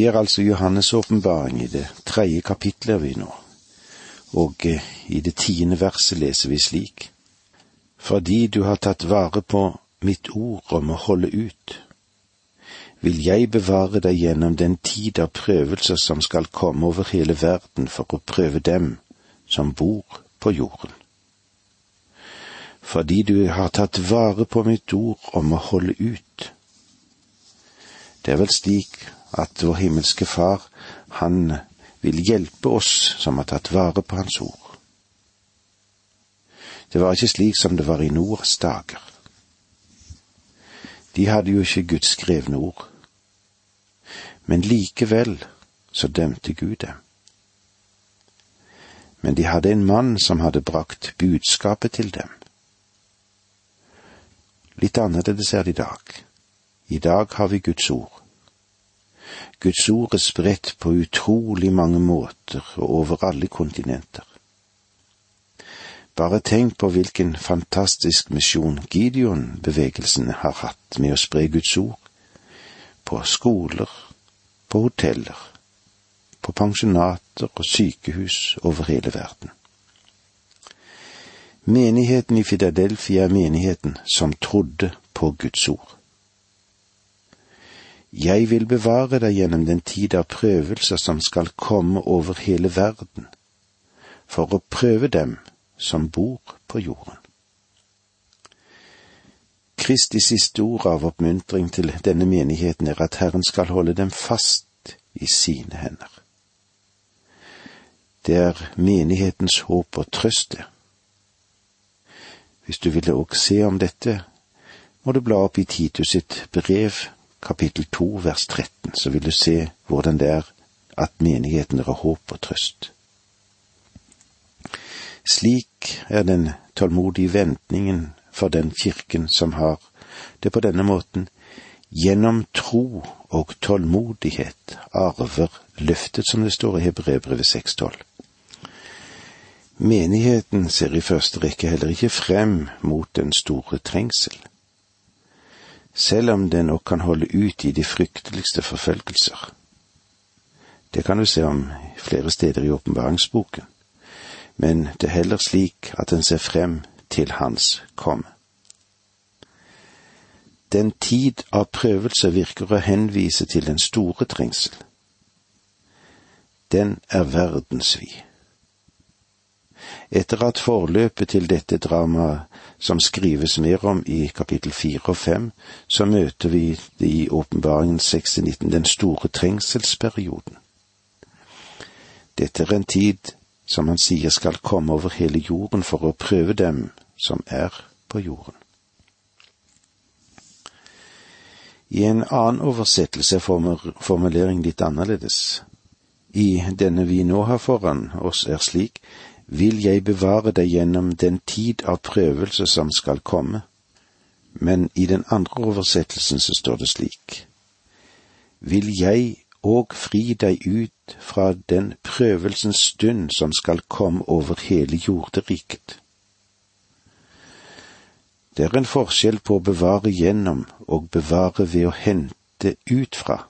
Vi er altså Johannes' åpenbaring i det tredje kapitlet er vi nå, og eh, i det tiende verset leser vi slik. Fordi du har tatt vare på mitt ord om å holde ut, vil jeg bevare deg gjennom den tid av prøvelser som skal komme over hele verden for å prøve dem som bor på jorden. Fordi du har tatt vare på mitt ord om å holde ut. Det er vel slik at vår himmelske Far, han vil hjelpe oss som har tatt vare på Hans ord. Det var ikke slik som det var i Noas dager. De hadde jo ikke Guds skrevne ord. Men likevel så dømte Gud dem. Men de hadde en mann som hadde brakt budskapet til dem. Litt annerledes er det i dag. I dag har vi Guds ord. Guds ord er spredt på utrolig mange måter og over alle kontinenter. Bare tenk på hvilken fantastisk misjon Gideon-bevegelsen har hatt med å spre Guds ord, på skoler, på hoteller, på pensjonater og sykehus over hele verden. Menigheten i Filadelfia er menigheten som trodde på Guds ord. Jeg vil bevare deg gjennom den tid av prøvelser som skal komme over hele verden, for å prøve dem som bor på jorden. Kristi siste ord av oppmuntring til denne menigheten er at Herren skal holde dem fast i sine hender. Det er menighetens håp og trøst, det. Hvis du ville òg se om dette, må du bla opp i Titus sitt brev kapittel to vers 13, så vil du se hvordan det er at menigheten er håp og trøst. Slik er den tålmodige ventningen for den kirken som har det på denne måten, gjennom tro og tålmodighet arver løftet, som det står i Hebreerbrevet 6,12. Menigheten ser i første rekke heller ikke frem mot den store trengsel selv om det nok kan holde ut i de frykteligste forfølgelser. Det kan du se om flere steder i åpenbaringsboken, men det er heller slik at en ser frem til Hans komme. Den tid av prøvelse virker å henvise til den store trengsel. Den er verdensvid. Etter at forløpet til dette dramaet, som skrives mer om i kapittel fire og fem, så møter vi det i åpenbaringen 6-19, den store trengselsperioden. Dette er en tid som han sier skal komme over hele jorden for å prøve dem som er på jorden. I en annen oversettelse er formuleringen litt annerledes. I denne vi nå har foran oss, er slik vil jeg bevare deg gjennom den tid av prøvelse som skal komme. Men i den andre oversettelsen så står det slik. Vil jeg og fri deg ut fra den prøvelsens stund som skal komme over hele jorderiket. Det er en forskjell på å bevare gjennom og bevare ved å hente ut fra.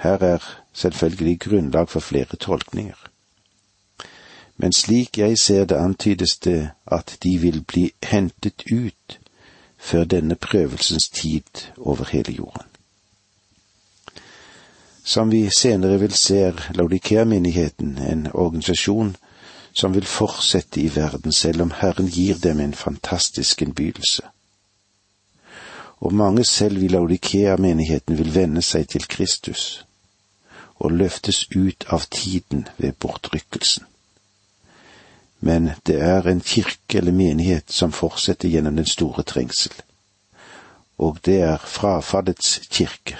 Her er selvfølgelig grunnlag for flere tolkninger men slik jeg ser det, antydes det at de vil bli hentet ut før denne prøvelsens tid over hele jorden. Som vi senere vil se, er Laudikea-menigheten en organisasjon som vil fortsette i verden selv om Herren gir dem en fantastisk innbydelse. Og mange selv i Laudikea-menigheten vil vende seg til Kristus og løftes ut av tiden ved bortrykkelsen men det er en kirke eller menighet som fortsetter gjennom den store trengsel. Og det er frafallets kirke.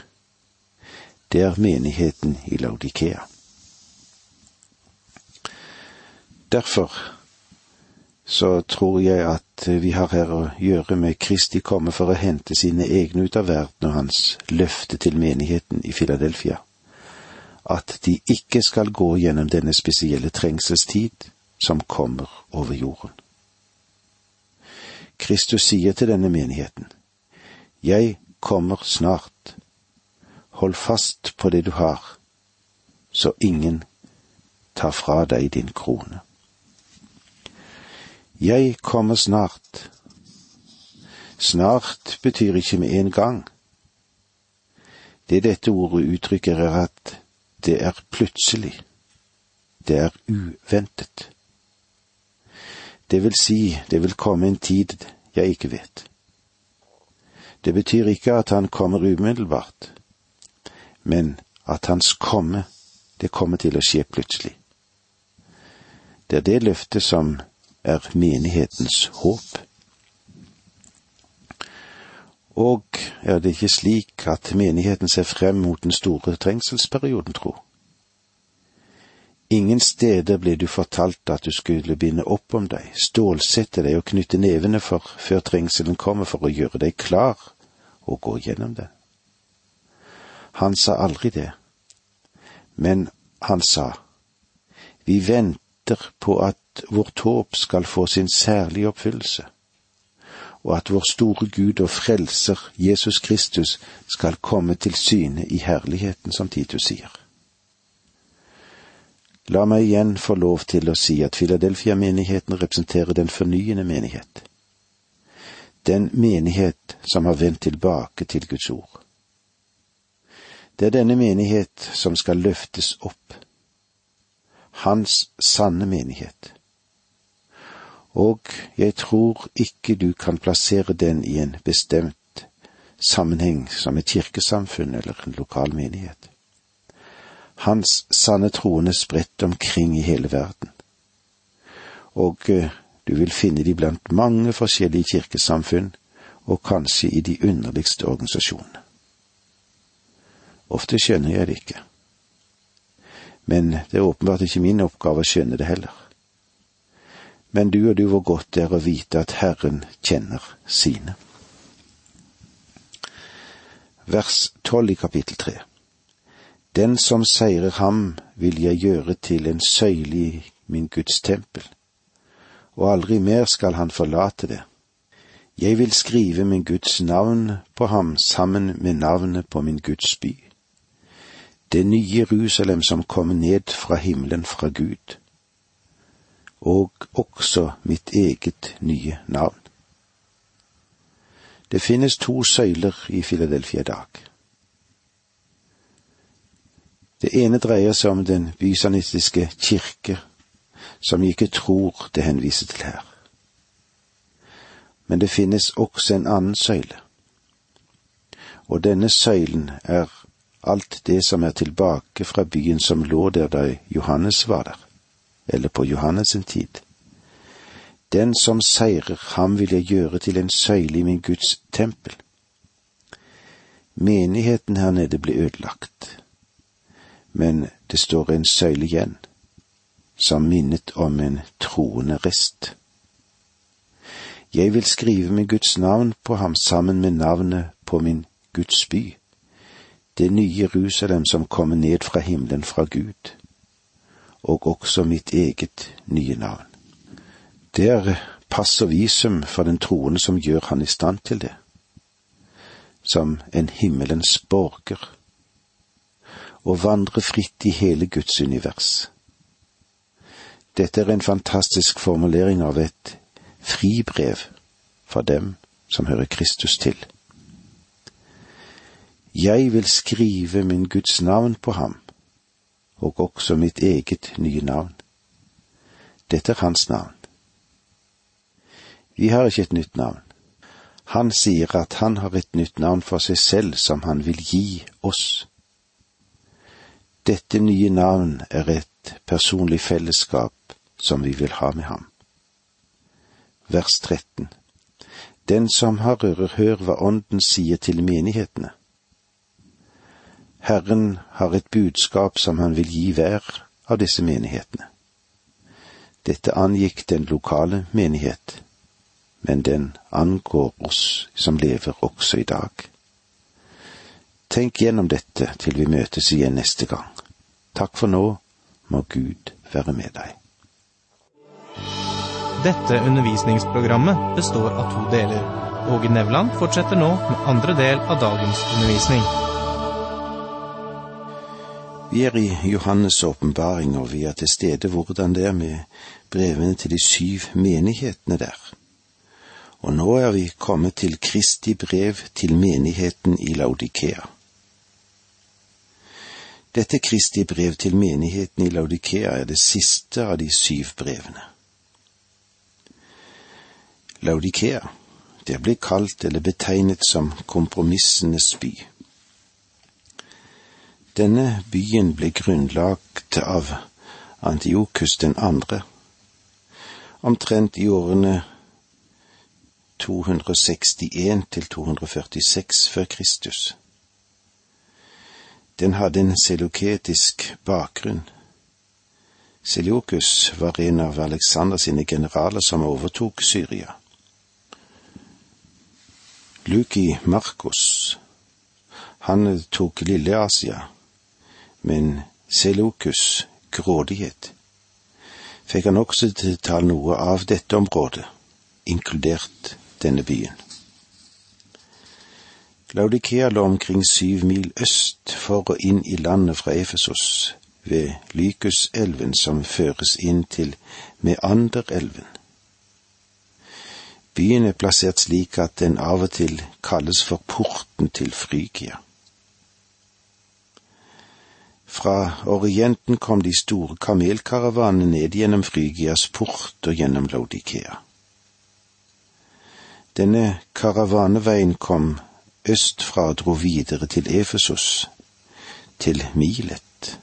Det er menigheten i Laudikea. Derfor så tror jeg at vi har her å gjøre med Kristi komme for å hente sine egne ut av verden og hans løfte til menigheten i Filadelfia, at de ikke skal gå gjennom denne spesielle trengselstid, som kommer over jorden. Kristus sier til denne menigheten, Jeg kommer snart. hold fast på det du har, så ingen tar fra deg din krone. Jeg kommer snart. Snart betyr ikke med en gang. Det dette ordet uttrykker, er at det er plutselig. Det er uventet. Det vil si, det vil komme en tid jeg ikke vet. Det betyr ikke at han kommer umiddelbart, men at hans komme, det kommer til å skje plutselig. Det er det løftet som er menighetens håp. Og er det ikke slik at menigheten ser frem mot den store trengselsperioden, tro? Ingen steder ble du fortalt at du skulle binde opp om deg, stålsette deg og knytte nevene for før trengselen kommer for å gjøre deg klar og gå gjennom det. Han sa aldri det, men han sa, vi venter på at vårt håp skal få sin særlige oppfyllelse, og at vår store Gud og Frelser Jesus Kristus skal komme til syne i herligheten, som Titus sier. La meg igjen få lov til å si at Filadelfia-menigheten representerer den fornyende menighet. Den menighet som har vendt tilbake til Guds ord. Det er denne menighet som skal løftes opp. Hans sanne menighet. Og jeg tror ikke du kan plassere den i en bestemt sammenheng som et kirkesamfunn eller en lokal menighet hans sanne troende spredt omkring i hele verden. Og eh, du vil finne de blant mange forskjellige kirkesamfunn, og kanskje i de underligste organisasjonene. Ofte skjønner jeg det ikke. Men det er åpenbart ikke min oppgave å skjønne det heller. Men du og du hvor godt det er å vite at Herren kjenner sine. Vers tolv i kapittel tre. Den som seirer ham, vil jeg gjøre til en søyle i min Guds tempel, og aldri mer skal han forlate det. Jeg vil skrive min Guds navn på ham sammen med navnet på min Guds by. Det nye Jerusalem som kommer ned fra himmelen fra Gud, og også mitt eget nye navn. Det finnes to søyler i Filadelfia i dag. Det ene dreier seg om den bysanistiske kirke, som vi ikke tror det henviser til her. Men det finnes også en annen søyle. Og denne søylen er alt det som er tilbake fra byen som lå der da Johannes var der, eller på Johannes sin tid. Den som seirer, ham vil jeg gjøre til en søyle i min Guds tempel. Menigheten her nede ble ødelagt men det står en søyle igjen, som minnet om en troende rist. Jeg vil skrive med Guds navn på ham sammen med navnet på min Guds by, det nye Jerusalem som kommer ned fra himmelen fra Gud, og også mitt eget nye navn. Det er pass og visum for den troende som gjør han i stand til det, som en himmelens borger og vandre fritt i hele Guds univers. Dette er en fantastisk formulering av et fribrev for dem som hører Kristus til. Jeg vil skrive min Guds navn på ham, og også mitt eget nye navn. Dette er hans navn. Vi har ikke et nytt navn. Han sier at han har et nytt navn for seg selv som han vil gi oss. Dette nye navn er et personlig fellesskap som vi vil ha med ham. Vers 13 Den som har ører, hør hva Ånden sier til menighetene. Herren har et budskap som han vil gi hver av disse menighetene. Dette angikk den lokale menighet, men den angår oss som lever også i dag. Tenk gjennom dette til vi møtes igjen neste gang. Takk for nå, må Gud være med deg. Dette undervisningsprogrammet består av to deler. Åge Nevland fortsetter nå med andre del av dagens undervisning. Vi er i Johannes' åpenbaring, og vi er til stede hvordan det er med brevene til de syv menighetene der. Og nå er vi kommet til Kristi brev til menigheten i Laudikea. Dette Kristi brev til menigheten i Laudikea er det siste av de syv brevene. Laudikea, det blir kalt eller betegnet som kompromissenes by. Denne byen ble grunnlagt av Antiokus den andre, omtrent i årene 261 til 246 før Kristus. Den hadde en seloketisk bakgrunn. Seljokus var en av Alexander sine generaler som overtok Syria. Luki Markus, han tok Lille-Asia, men Selokus, grådighet, fikk han også til å ta noe av dette området, inkludert denne byen. Laudikea lå omkring syv mil øst for og inn i landet fra Efesos, ved Lykuselven som føres inn til Meanderelven. Byen er plassert slik at den av og til kalles for porten til Frygia. Fra Orienten kom de store kamelkaravanene ned gjennom Frygias port og gjennom Laudikea. Denne karavaneveien kom østfra dro videre til Efesos, til Milet,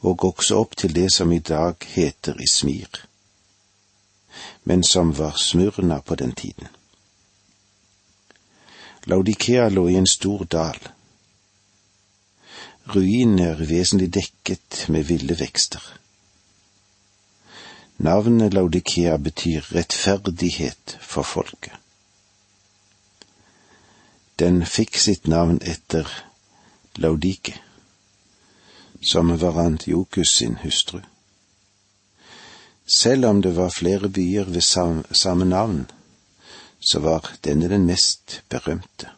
og også opp til det som i dag heter Ismir, men som var Smyrna på den tiden. Laudikea lå i en stor dal. Ruinen er vesentlig dekket med ville vekster. Navnet Laudikea betyr rettferdighet for folket. Den fikk sitt navn etter Laudike, som var Antiokus sin hustru. Selv om det var flere byer ved samme navn, så var denne den mest berømte.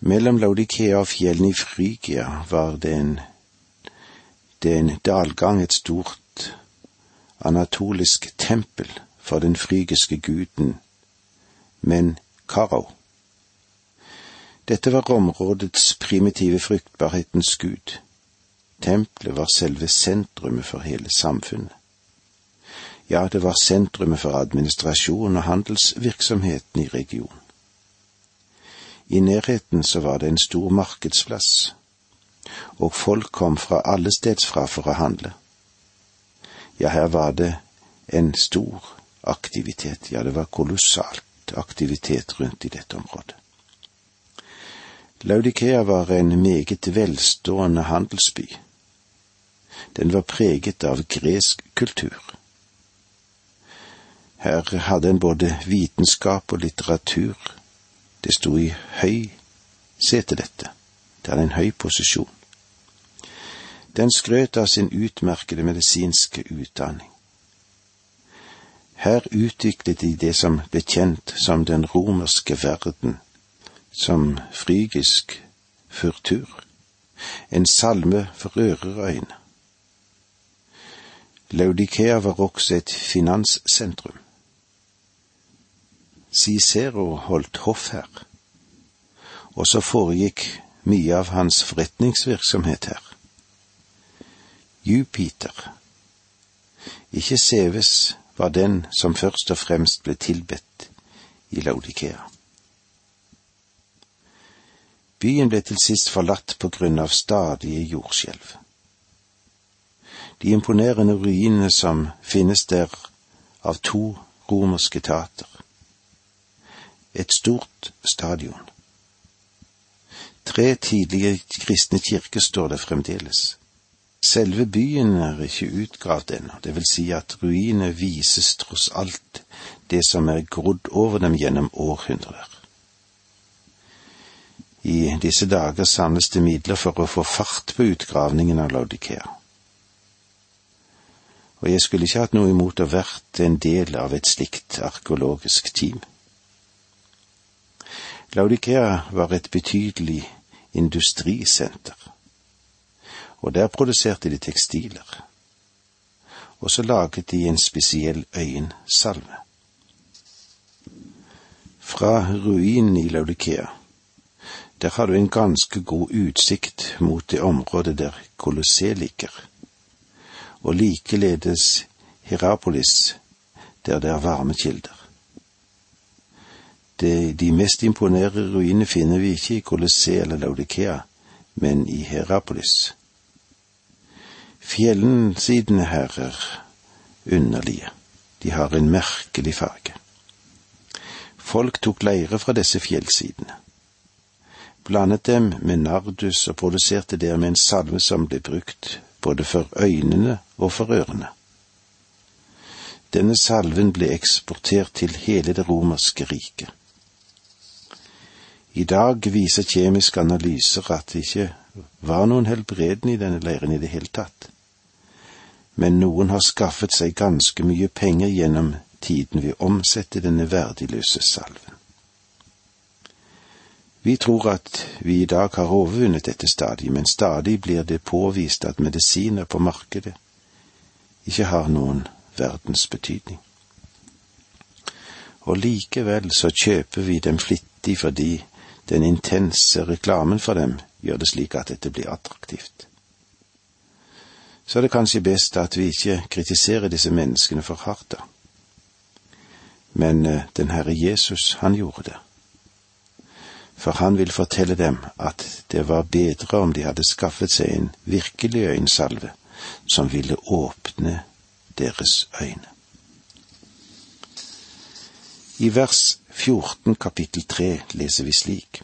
Mellom Laudikea og fjellene i Frygia var det en, det en dalgang, et stort anatolisk tempel for den frygiske guden, men Karo. Dette var områdets primitive fruktbarhetens gud. Tempelet var selve sentrumet for hele samfunnet. Ja, det var sentrumet for administrasjon og handelsvirksomheten i regionen. I nærheten så var det en stor markedsplass, og folk kom fra alle steds fra for å handle. Ja, her var det en stor aktivitet, ja, det var kolossalt aktivitet rundt i dette området. Laudikea var en meget velstående handelsby. Den var preget av gresk kultur. Her hadde en både vitenskap og litteratur. Det sto i høy sete, dette. Det hadde en høy posisjon. Den skrøt av sin utmerkede medisinske utdanning. Her utviklet de det som ble kjent som den romerske verden, som frygisk furtur, en salme for øreøyne. Laudikea var også et finanssentrum. Cicero holdt hoff her, og så foregikk mye av hans forretningsvirksomhet her. Jupiter, ikke Seves, var den som først og fremst ble tilbedt i Laudikea. Byen ble til sist forlatt på grunn av stadige jordskjelv. De imponerende ruinene som finnes der av to romerske tater. Et stort stadion. Tre tidlige kristne kirker står der fremdeles. Selve byen er ikke utgravd ennå, det vil si at ruinene vises tross alt det som er grodd over dem gjennom århundrer. I disse dager samles det midler for å få fart på utgravningen av Laudikea. Og jeg skulle ikke hatt noe imot å vært en del av et slikt arkeologisk team. Laudikea var et betydelig industrisenter. Og der produserte de tekstiler. Og så laget de en spesiell øyensalve. Fra ruinen i Laudikea, der har du en ganske god utsikt mot det området der Colosseum ligger, og likeledes Hierapolis, der det er varme kilder. De, de mest imponerende ruinene finner vi ikke i Colosseum eller Laudikea, men i Herapolis. Fjellsidene her er underlige. De har en merkelig farge. Folk tok leire fra disse fjellsidene, blandet dem med nardus og produserte dermed en salve som ble brukt både for øynene og for ørene. Denne salven ble eksportert til hele det romerske riket. I dag viser kjemiske analyser at det ikke var noen helbredende i denne leiren i det hele tatt. Men noen har skaffet seg ganske mye penger gjennom tiden ved å omsette denne verdiløse salven. Vi tror at vi i dag har overvunnet dette stadiet, men stadig blir det påvist at medisiner på markedet ikke har noen verdens betydning. Og likevel så kjøper vi dem flittig fordi den intense reklamen for dem gjør det slik at dette blir attraktivt. Så er det kanskje best at vi ikke kritiserer disse menneskene for hardt, da. Men eh, den Herre Jesus, han gjorde det. For han vil fortelle dem at det var bedre om de hadde skaffet seg en virkelig øyensalve som ville åpne deres øyne. I vers 14 kapittel 3 leser vi slik.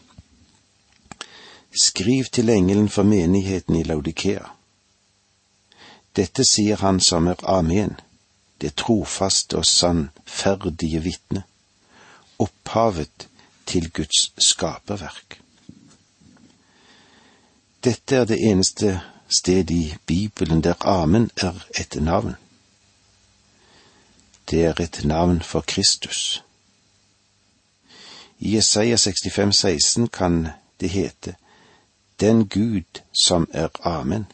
Skriv til engelen for menigheten i Laudikea. Dette sier han som er Amen, det trofaste og sannferdige vitne, opphavet til Guds skaperverk. Dette er det eneste sted i Bibelen der Amen er et navn. Det er et navn for Kristus. I Jesaja 65, 16 kan det hete Den Gud som er Amen.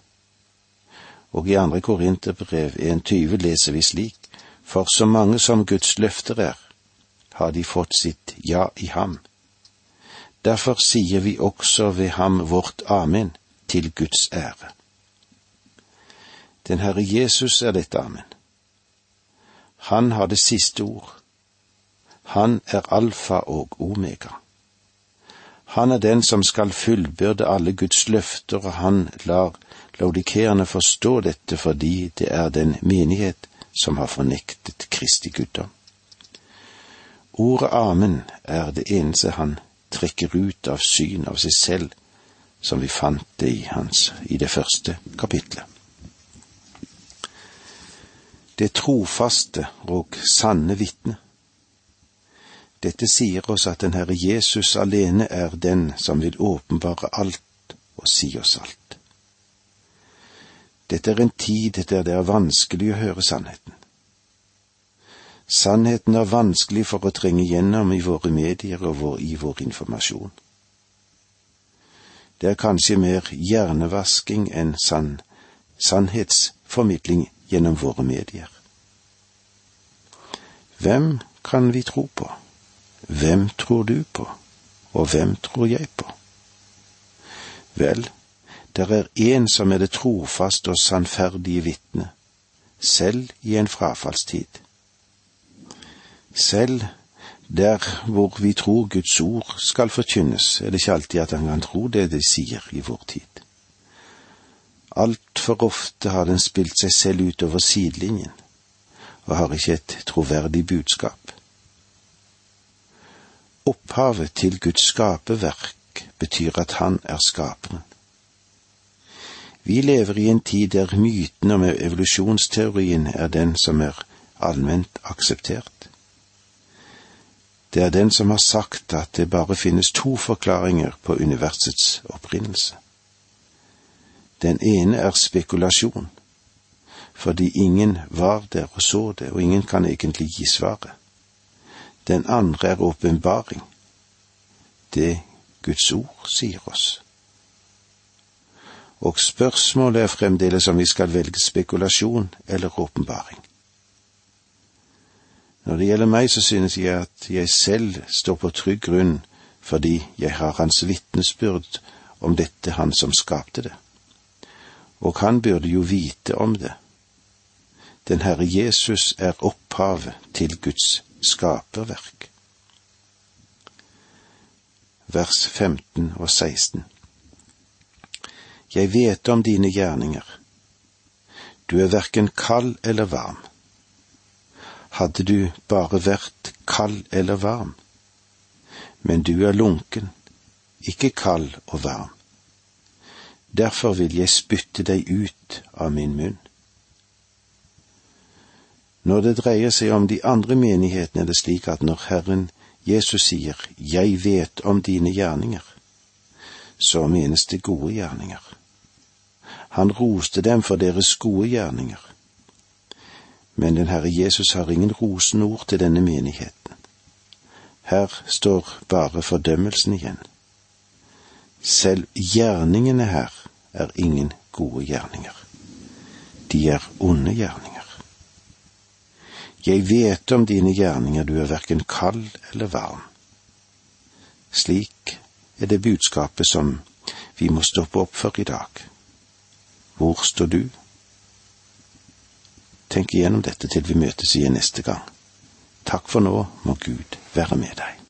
Og i andre Korinterbrev 1.20 leser vi slik For så mange som Guds løfter er, har de fått sitt ja i ham. Derfor sier vi også ved ham vårt amen til Guds ære. Den Herre Jesus er dette amen. Han har det siste ord. Han er alfa og omega. Han er den som skal fullbyrde alle Guds løfter, og han lar laudikeerne forstå dette fordi det er den menighet som har fornektet Kristi guddom. Ordet amen er det eneste han trekker ut av syn av seg selv, som vi fant det i hans i det første kapitlet. Det trofaste og sanne vitne dette sier oss at den Herre Jesus alene er den som vil åpenbare alt og si oss alt. Dette er en tid der det er vanskelig å høre sannheten. Sannheten er vanskelig for å trenge gjennom i våre medier og vår, i vår informasjon. Det er kanskje mer hjernevasking enn sann, sannhetsformidling gjennom våre medier. Hvem kan vi tro på? Hvem tror du på, og hvem tror jeg på? Vel, der er én som er det trofaste og sannferdige vitne, selv i en frafallstid. Selv der hvor vi tror Guds ord skal forkynnes, er det ikke alltid at han kan tro det de sier i vår tid. Altfor ofte har den spilt seg selv utover sidelinjen og har ikke et troverdig budskap. Opphavet til Guds skaperverk betyr at Han er skaperen. Vi lever i en tid der myten om evolusjonsteorien er den som er allment akseptert. Det er den som har sagt at det bare finnes to forklaringer på universets opprinnelse. Den ene er spekulasjon, fordi ingen var der og så det, og ingen kan egentlig gi svaret. Den andre er åpenbaring, det Guds ord sier oss. og spørsmålet er fremdeles om vi skal velge spekulasjon eller åpenbaring. Når det gjelder meg, så synes jeg at jeg selv står på trygg grunn fordi jeg har hans vitnesbyrd om dette han som skapte det. Og han burde jo vite om det. Den Herre Jesus er opphavet til Guds skaperverk. Vers 15 og 16 Jeg vet om dine gjerninger. Du er verken kald eller varm. Hadde du bare vært kald eller varm, men du er lunken, ikke kald og varm. Derfor vil jeg spytte deg ut av min munn. Når det dreier seg om de andre menighetene, er det slik at når Herren Jesus sier Jeg vet om dine gjerninger, så menes det gode gjerninger. Han roste dem for deres gode gjerninger. Men den Herre Jesus har ingen rosenord til denne menigheten. Her står bare fordømmelsen igjen. Selv gjerningene her er ingen gode gjerninger. De er onde gjerninger. Jeg vet om dine gjerninger, du er verken kald eller varm. Slik er det budskapet som vi må stoppe opp for i dag. Hvor står du? Tenk igjennom dette til vi møtes igjen neste gang. Takk for nå, må Gud være med deg.